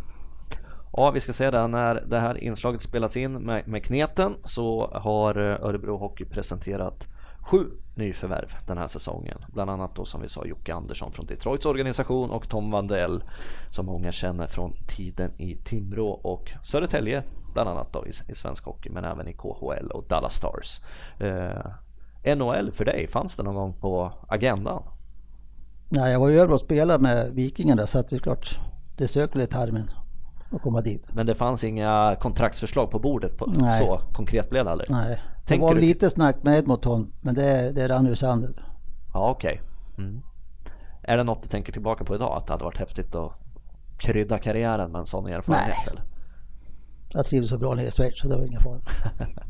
Ja, vi ska säga det när det här inslaget spelas in med, med kneten så har eh, Örebro Hockey presenterat sju nyförvärv den här säsongen. Bland annat då som vi sa Jocke Andersson från Detroits organisation och Tom Vandell som många känner från tiden i Timrå och Södertälje bland annat då i, i svensk hockey men även i KHL och Dallas Stars. Eh, NHL för dig, fanns det någon gång på agendan? Nej, jag var ju över och spelade med Vikingarna så att det är klart det söker lite tarmen att komma dit. Men det fanns inga kontraktsförslag på bordet? På, Nej. Så konkret blev det aldrig? Nej, det var du... lite snack med Edmonton men det, det rann ur sanden. Ja, okej. Okay. Mm. Är det något du tänker tillbaka på idag? Att det hade varit häftigt att krydda karriären med en sån erfarenhet? Nej. Eller? Jag trivdes så bra nere i Schweiz så det var ingen fara.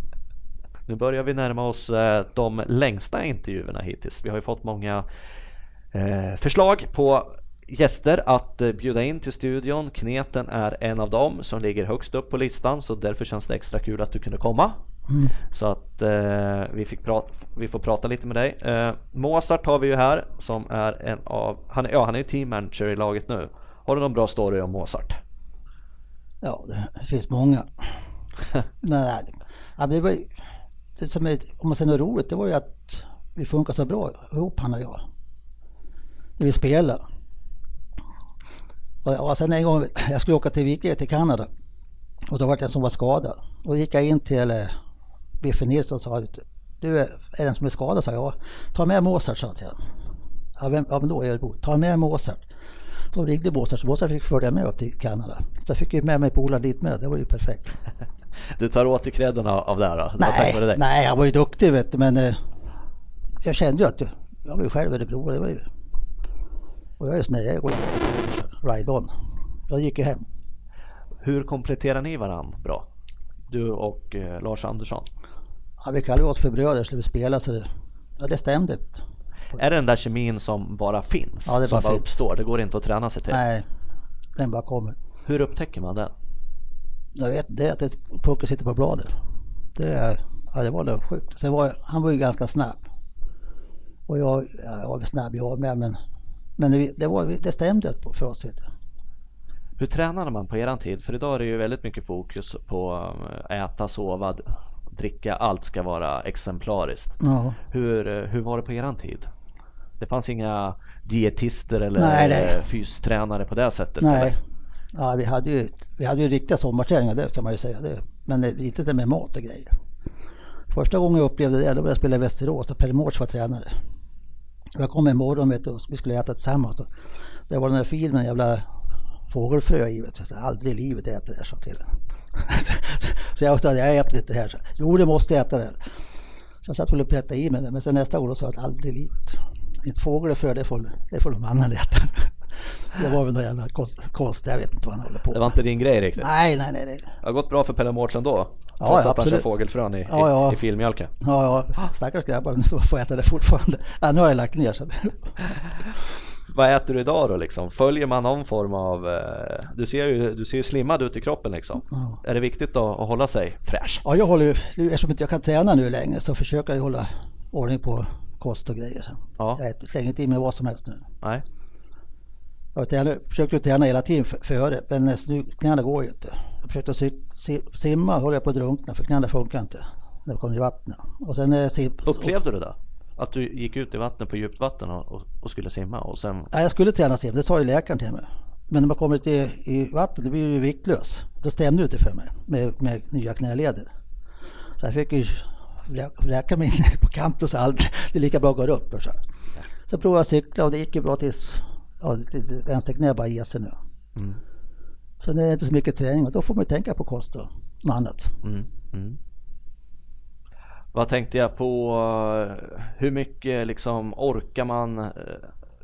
(laughs) nu börjar vi närma oss eh, de längsta intervjuerna hittills. Vi har ju fått många eh, förslag på gäster att eh, bjuda in till studion. Kneten är en av dem som ligger högst upp på listan så därför känns det extra kul att du kunde komma. Mm. Så att eh, vi, fick prata, vi får prata lite med dig. Eh, Mozart har vi ju här som är en av, han, ja, han är ju team manager i laget nu. Har du någon bra story om Mozart? Ja, det finns många. (laughs) Nej, det var det som är, om man säger något roligt, det var ju att vi funkar så bra ihop han och jag. När vi spelade. Och, och sen en gång, jag skulle åka till Vikinge till Kanada. Och då var det en som var skadad. Och då gick jag in till Biffen Nilsson sa du är den som är skadad, sa jag. Ta med Mozart, sa jag. Ja, vem, ja men då jag Ta med Mozart. Så ringde Mozart, så Mozart fick följa med upp till Kanada. Så jag fick ju med mig polaren dit med, det var ju perfekt. (laughs) Du tar åt dig credden av det här då? Nej, nej, han var ju duktig vet du, men eh, jag kände ju att jag var ju själv Örebro. Det var ju, och jag är där, jag går ride on. Jag gick ju hem. Hur kompletterar ni varandra bra? Du och eh, Lars Andersson? Ja, vi kallade oss för bröder så vi spelade så det, ja, det stämde. Är det den där kemin som bara finns? Ja, det som bara, bara uppstår? Det går inte att träna sig till? Nej, den bara kommer. Hur upptäcker man den? Jag vet det är att pucken sitter på bladet. Det, ja, det var det sjukt. Sen var, han var ju ganska snabb. Och jag, jag var väl snabb jag med men, men det, det, var, det stämde för oss. Vet du. Hur tränade man på eran tid? För idag är det ju väldigt mycket fokus på eh, äta, sova, dricka. Allt ska vara exemplariskt. Ja. Hur, hur var det på eran tid? Det fanns inga dietister eller nej, nej. fystränare på det sättet? Nej. Eller? Ja, vi hade ju, vi hade ju riktiga sommarträningar det kan man ju säga. Det. Men inte det med mat och grejer. Första gången jag upplevde det, då var jag spela i Västerås och Per Mårts var tränare. Jag kom en morgon vet du, och vi skulle äta tillsammans. Det var den där filmen, jävla fågelfrö i. Aldrig i livet äter det sa till (laughs) Så jag sa, jag äter inte det här. Så, jo, du måste äta det här. Så jag satt väl och pettade i mig det, men sen nästa år sa jag att aldrig i livet. Ett fågelfrö, det får, det får de andra äta. (laughs) Det var väl något jävla konst, jag vet inte vad han håller på med. Det var inte din grej riktigt? Nej, nej, nej. nej. Det har gått bra för Pelle Mårts ändå? Ja, Trots ja, att han kör fågelfrön i, ja, ja. i, filmjölken? Ja, ja. Stackars grabbar, nu får äta det fortfarande. Ja, nu har jag lagt ner så. Vad äter du idag då liksom? Följer man någon form av... Eh, du ser ju, du ser ju slimmad ut i kroppen liksom. Är det viktigt då att hålla sig fräsch? Ja, jag håller ju... Eftersom inte jag kan träna nu längre så försöker jag hålla ordning på kost och grejer sen. Ja. Jag äter- slänger inte i mig vad som helst nu. Nej. Jag har tränat- försökte träna hela tiden för- före, men nu, knäna går ju inte. Jag försökte simma, håller jag på att drunkna för knäna funkar inte när det kommer i vattnet. Och sen sim- Upplevde du det? Att du gick ut i vattnet på djupvatten och, och, och skulle simma och sen... Ja, jag skulle träna sim, det sa ju läkaren till mig. Men när man kommer ut i, i vatten då blir ju viktlös. Då stämde det inte för mig med, med nya knäleder. Så jag fick ju lä- läka mig (laughs) på kanten och sa att det är lika bra att gå upp. Så. så provade jag cykla och det gick ju bra tills ja, till vänster knä bara ger sig nu. Mm. Så det är inte så mycket träning och då får man ju tänka på kost och något annat. Mm. Mm. Vad tänkte jag på? Hur mycket liksom orkar man? eh,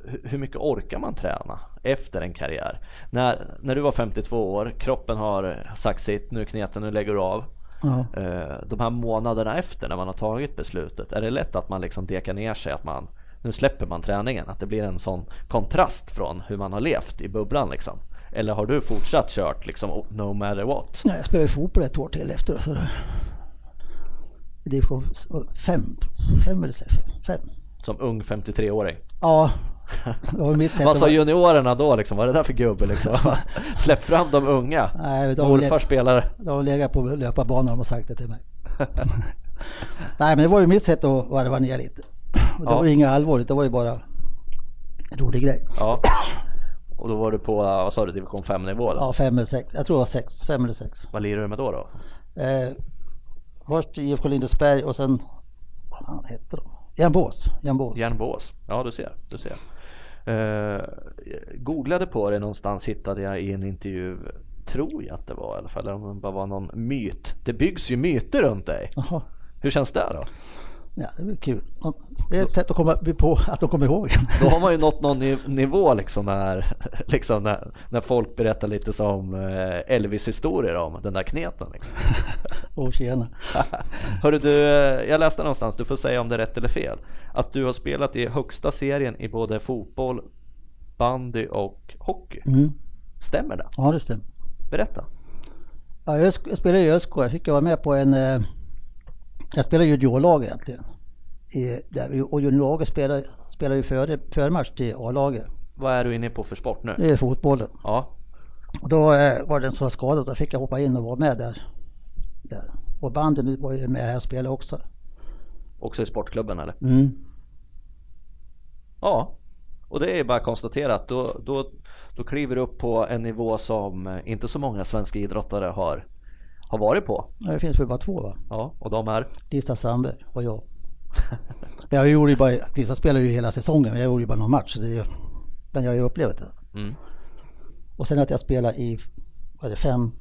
hu- Hur mycket orkar man träna efter en karriär? När, när du var 52 år, kroppen har sagt sitt, nu är kneten, nu lägger du av. Ja. Eh, De här månaderna efter när man har tagit beslutet, är det lätt att man liksom dekar ner sig? Att man, nu släpper man träningen, att det blir en sån kontrast från hur man har levt i bubblan liksom? Eller har du fortsatt kört liksom no matter what? Nej, jag spelade fotboll ett år till efter. Så det, division 5, fem eller sex, fem. Som ung 53-åring? Ja, (laughs) Vad sa juniorerna då liksom? Vad är det där för gubbe liksom? (laughs) Släpp fram de unga! Nej, de, Morfar spelar... de har legat på löparbanan och sagt det till mig. (laughs) Nej, men det var ju mitt sätt att varva ner lite. Och det Ja. var ju inget allvarligt, det var ju bara en rolig grej. Ja. Och då var du på, vad sa du, division 5 nivå då? Ja, fem eller sex. Jag tror det var sex, fem eller sex. Vad lirar du med då? då? Eh, först IFK Lindesberg och sen, vad fan hette de? Järnbås. Järnbås. Järnbås. Ja, du ser. Du ser. Eh, googlade på det någonstans hittade jag i en intervju, tror jag att det var i alla fall, eller om det bara var någon myt. Det byggs ju myter runt dig. Jaha. Hur känns det då? Ja, det var kul. Det är ett sätt att komma på att de kommer ihåg en. Då har man ju nått någon niv- nivå liksom när, (laughs) liksom när, när folk berättar lite som eh, Elvis-historier om den där kneten. Liksom. (laughs) Och tjena. (laughs) Hörru du, eh, jag läste någonstans, du får säga om det är rätt eller fel, att du har spelat i högsta serien i både fotboll, bandy och hockey. Mm. Stämmer det? Ja, det stämmer. Berätta. Ja, jag spelade i ÖSK. Jag fick vara med på en... Jag spelade juniorlag egentligen. I, där, och juniorlaget spelade, spelade ju före, förmatch till A-laget. Vad är du inne på för sport nu? Det är fotbollen. Ja, Och då eh, var det en som var skadad så fick jag hoppa in och vara med där. där. Och banden var ju med här och spelade också. också i sportklubben eller? Mm. Ja, och det är bara att konstatera att då, då, då kliver du upp på en nivå som eh, inte så många svenska idrottare har, har varit på. Ja, Det finns väl bara två va? Ja, och de är? Lisa Sandberg och jag. Jag gjorde ju bara, Lisa spelade ju hela säsongen, men jag gjorde ju bara någon match. Så det, är men jag har ju upplevt det. Mm. Och sen att jag spelar i, vad är det, fem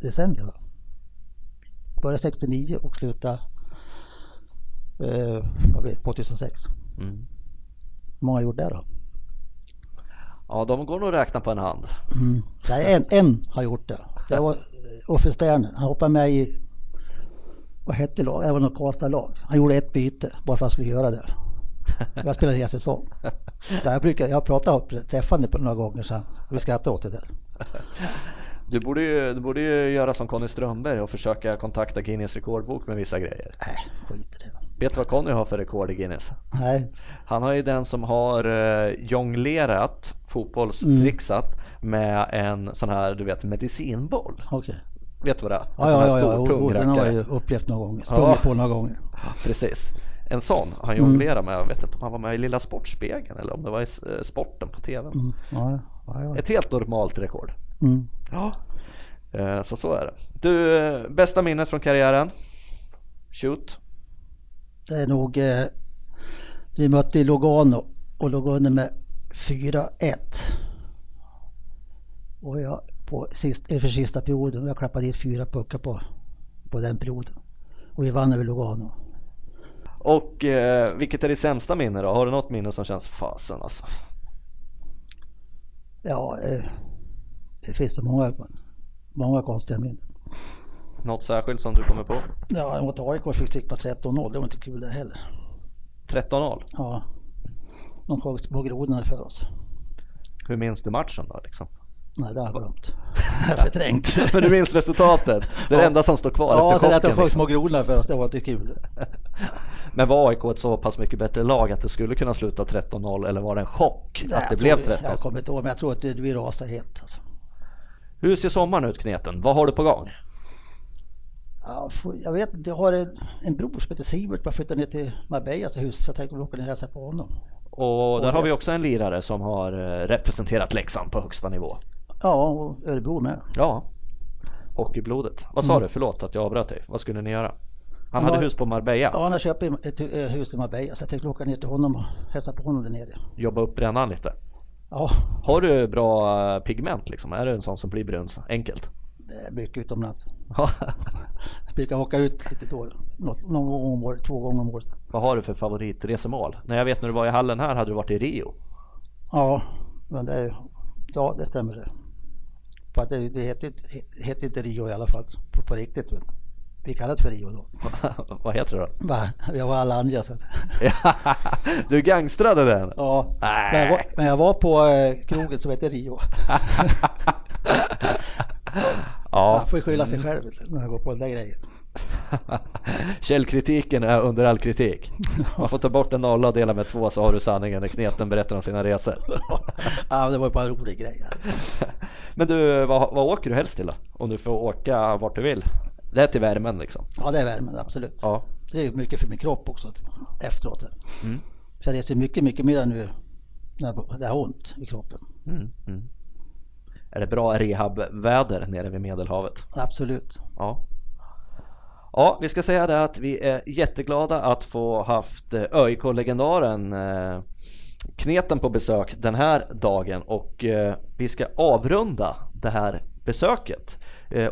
decennier va? Började 69 och slutade eh, vad blir det, 2006. Mm. Hur många gjorde det då? Ja, de går nog att räkna på en hand. Mm. Nej, en, en har gjort det. Det var Uffe Sterner. Han hoppade med i, vad hette lag? Det var något Karlstad-lag. Han gjorde ett byte bara för att han skulle göra det. Jag spelade hela säsong. (laughs) Jag, brukar, jag träffat honom på några gånger så vi skrattar åt det där. Du borde, ju, du borde ju göra som Conny Strömberg och försöka kontakta Guinness rekordbok med vissa grejer. Nej, skit i det. Vet du vad Conny har för rekord i Guinness? Nej, Han har ju den som har eh, jonglerat, fotbollstrixat med en sån här du vet medicinboll. okej. Vet du vad det är? En Ja, sån här ja, stor ja. tung den har jag ju upplevt några gånger. Sprungit Ja. på några gånger. Precis. En sån han jonglerar med. Jag vet inte om han var med i Lilla Sportspegeln eller om det var i eh, sporten på TV. Mm. Ja, ja, ja. Ett helt normalt rekord. Mm. Ja. Eh, Så så är det. Du, eh, bästa minnet från karriären? Shoot. Det är nog, eh, vi mötte i Lugano och låg under med 4-1. Och jag på sist, inför sista perioden, jag klappade dit fyra puckar på, på den perioden. Och vi vann över Lugano. Och eh, vilket är ditt sämsta minne då? Har du något minne som känns fasen alltså? Ja, eh, det finns så många, många konstiga minnen. Något särskilt som du kommer på? Ja, mot AIK fick stick på 13-0, det var inte kul det heller. 13-0. Ja, de sjöng små grodorna för oss. Hur minns du matchen då liksom? Nej, det har jag glömt. (laughs) Jag har förträngt. (laughs) Men du minns resultatet? Det är det enda som står kvar Ja, efter sen att de sjöng Liksom. små grodorna för oss, det var inte kul. (laughs) Men var AIK ett så pass mycket bättre lag att det skulle kunna sluta 13-0 eller var det en chock Nej, att det jag blev tror- 13? Jag kommer inte ihåg, men jag tror att vi rasar helt. Alltså. Hur ser sommaren ut Kneten? Vad har du på gång? Ja, jag vet inte, jag har en, en bror som heter Sivert, bara flyttat ner till Marbellas hus, så jag tänkte åka ner och hälsa på honom. Och där Och har vi också en lirare som har eh, representerat Leksand på högsta nivå. Ja, och Örebro med. Ja, hockeyblodet. Vad sa Mm. du? Förlåt att jag avbröt dig. Vad skulle ni göra? Han Han hade hus på Marbella. Ja, han har köpt ett eh, hus i Marbella, så jag tänkte åka ner till honom och hälsa på honom där nere. Jobba upp brännan lite. Ja, Har du bra eh, pigment liksom? Är du en sån som blir brun enkelt? det är mycket utomlands. Ja. (laughs) Jag brukar åka ut lite då, någon gång om året, två gånger om året. Vad har du för favoritresemål? När jag vet när du var i hallen här hade du varit i Rio. Ja, men det, är- ja, det stämmer det. Att det, det heter, det heter inte Rio i alla fall på, på riktigt. Men vi kallar det för Rio då. (laughs) Vad heter det då? Va, Jag var så att, (laughs) du gangstrade den? ja. Men jag, var, men jag var på eh, krogen som heter Rio. (laughs) Ja, Man får ju skylla sig själv när jag går på den där grejen. (laughs) källkritiken är under all kritik. Man får ta bort en nolla och dela med två så har du sanningen när kneten berättar om sina resor. (laughs) ja, det var ju bara en rolig grej. (laughs) Men du, vad, vad åker du helst till då? Om du får åka vart du vill? Det är till värmen liksom? Ja, det är värmen, absolut. Ja. Det är mycket för min kropp också efteråt. Mm. Så jag reser mycket, mycket mer nu när det har ont i kroppen. Mm. Mm. Är det bra rehabväder nere vid Medelhavet? Absolut. Ja. Ja, vi ska säga det att vi är jätteglada att få haft eh, ÖIK-legendaren eh, Kneten på besök den här dagen och eh, vi ska avrunda det här besöket.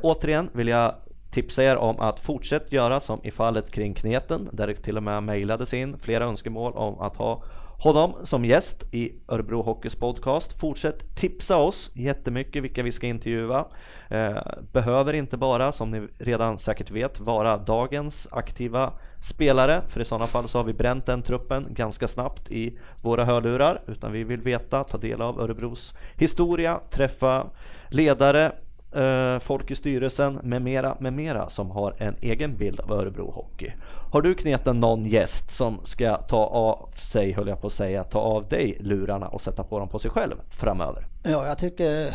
Återigen vill jag tipsa er om att fortsätt göra som i fallet kring Kneten där det till och med mejlades in flera önskemål om att ha honom som gäst i Örebro Hockeys podcast. Fortsätt tipsa oss jättemycket vilka vi ska intervjua. Eh, behöver inte bara, som ni redan säkert vet, vara dagens aktiva spelare, för i sådana fall så har vi bränt den truppen ganska snabbt i våra hörlurar, utan vi vill veta, ta del av Örebros historia, träffa ledare, eh, folk i styrelsen med mera, med mera som har en egen bild av Örebro Hockey. Har du kneten någon gäst som ska ta av sig, höll jag på att säga, ta av dig lurarna och sätta på dem på sig själv framöver? Ja, jag tycker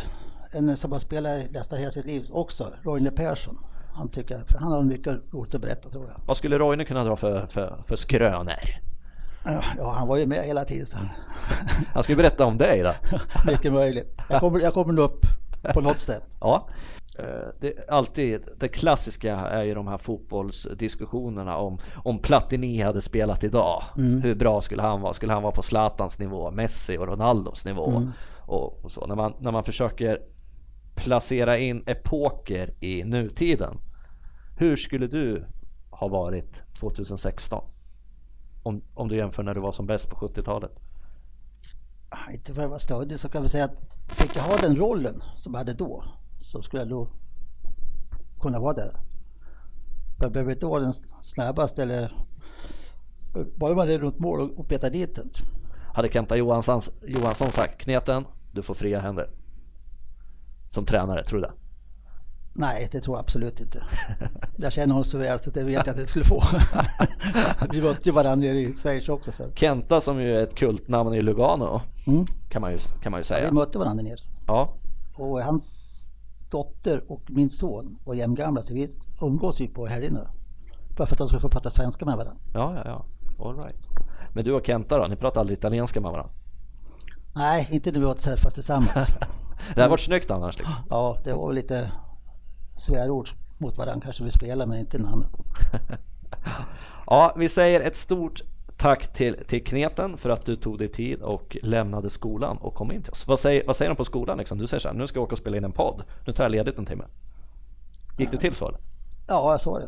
en som har spelat nästan hela sitt liv också, Roine Persson. Han, tycker, han har mycket roligt att berätta tror jag. Vad skulle Roine kunna dra för, för, för skrönor? Ja, han var ju med hela tiden. Så. Han skulle berätta om dig då. (laughs) mycket möjligt. Jag kommer, jag kommer upp på något sätt. Ja. Eh, Det, alltid, det klassiska är ju de här fotbollsdiskussionerna om, om Platini hade spelat idag. Hur bra skulle han vara? Skulle han vara på Zlatans nivå, Messi och Ronaldos nivå? Och, och så. När man, när man försöker placera in epoker i nutiden. Hur skulle du ha varit 2016? Om, om du jämför när du var som bäst på 70-talet. Ah, Inte för att vara stöddig så kan vi säga att fick jag ha den rollen som jag hade då så skulle jag nog kunna vara där. Jag behöver inte vara den snabbaste eller bara man är runt mål och- petar dit den. Hade Kenta Johansson, Johansson sagt kneten, du får fria händer. Som tränare, tror du det? Nej, det tror jag absolut inte. (laughs) Jag känner honom så väl så det vet jag att jag skulle få. (laughs) Vi mötte ju varandra i Schweiz också sen. Kenta som ju är ett kultnamn i Lugano Mm. kan man ju, kan man ju Vi säga. mötte varandra nere. Ja, Och hans dotter och min son var jämngamla så vi umgås ju på helgerna. Bara för att de skulle få prata svenska med varandra. ja, ja, ja. All right. Men du och Kenta då, ni pratar aldrig italienska med varandra? Nej, inte när vi åt träffas tillsammans. (laughs) Det hade varit snyggt annars liksom. Ja, det var lite svärord mot varandra kanske vi spelade men inte något annat. (laughs) Ja, vi säger ett stort tack till, till Kneten för att du tog dig tid och lämnade skolan och kom in till oss. Vad säger, vad säger de på skolan liksom? Du säger så här, nu ska jag åka och spela in en podd. Nu tar jag ledigt en timme. Gick det till så eller? Ja, jag sa det.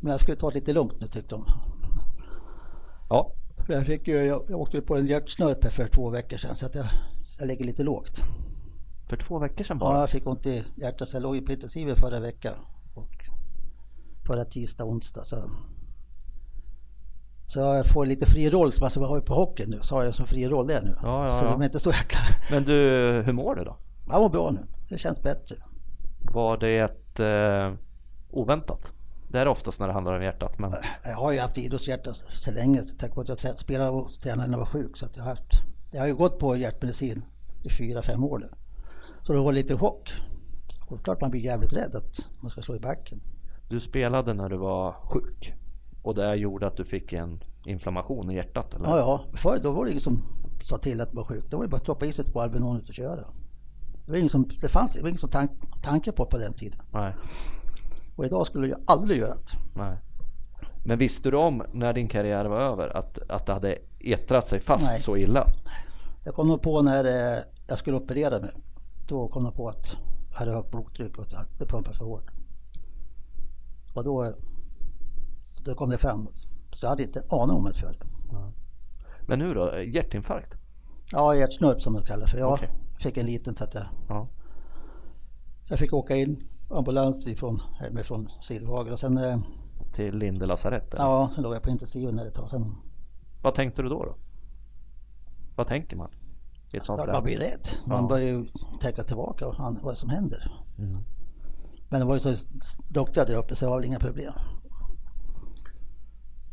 Men jag skulle ta det lite lugnt nu tyckte de. Ja, Jag, fick ju, jag, jag åkte ju på en hjärtsnörp här för två veckor sedan så att jag, jag ligger lite lågt. för två veckor sedan Ja, bara. jag fick ont i hjärtat så jag låg ju på intensiven förra veckan. Och förra tisdag, onsdag. Så, så jag får lite fri roll som jag har på hockeyn nu. Så har jag som fri roll där nu. Ja, ja, så de är inte så jäkla... Men du, hur mår du då? Jag mår bra nu. Det känns bättre. Var det ett eh, oväntat? Det är oftast när det handlar om hjärtat. Men... Jag har ju haft idrottshjärta så länge, så tack vare att jag spelade och tränade när jag var sjuk. Så jag, har haft, jag har ju gått på hjärtmedicin i fyra, fem år nu. Så det var lite chock. Och klart man blir jävligt rädd att man ska slå i backen. Du spelade när du var sjuk och det gjorde att du fick en inflammation i hjärtat? Eller? Ja, ja. Förr då var det ingen som sa till att man var sjuk. Då var det bara att stoppa i sig ett på Alvedon och köra. Det, var ingen som, det fanns det var ingen som tank, tanke på på den tiden. Nej. Och idag skulle jag aldrig göra det. Nej. Men visste du om när din karriär var över att, att det hade ettrat sig fast Nej. så illa? Jag kom nog på när eh, jag skulle operera mig. Då kom jag på att jag hade högt blodtryck och att det pumpade för hårt. Och då, då kom det fram. Så jag hade inte aning om det förr. Men nu då? Hjärtinfarkt? Ja, hjärtsnörp som det kallas för. Jag Okej. fick en liten så att jag, Ja. så jag fick åka in ambulans ifrån, hemifrån Silvhagen och sen, eh, Till Linde lasarett? ja, sen låg jag på intensiven ett tag. Sen, Vad tänkte du då? då? Vad tänker man i ett sånt läge? man blir rädd. Man Ja. börjar ju tänka tillbaka och vad som händer. Mm. Men det var ju så duktiga där uppe så det var väl inga problem.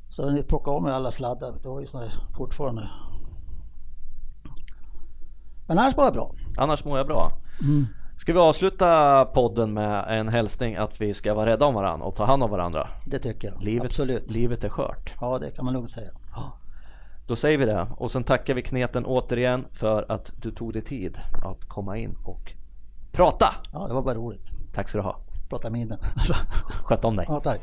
Så när vi plockade av mig alla sladdar, det var ju såna här fortfarande. Men annars var det bra. Annars mår jag bra. Mm. Ska vi avsluta podden med en hälsning att vi ska vara rädda om varandra och ta hand om varandra? Det tycker jag. Livet, Absolut. livet är skört. Ja, det kan man nog säga. Då säger vi det och sen tackar vi Kneten återigen för att du tog dig tid att komma in och prata. Ja, det var bara roligt. Tack ska du ha. Prata minnen. Sköt om dig. ja, tack.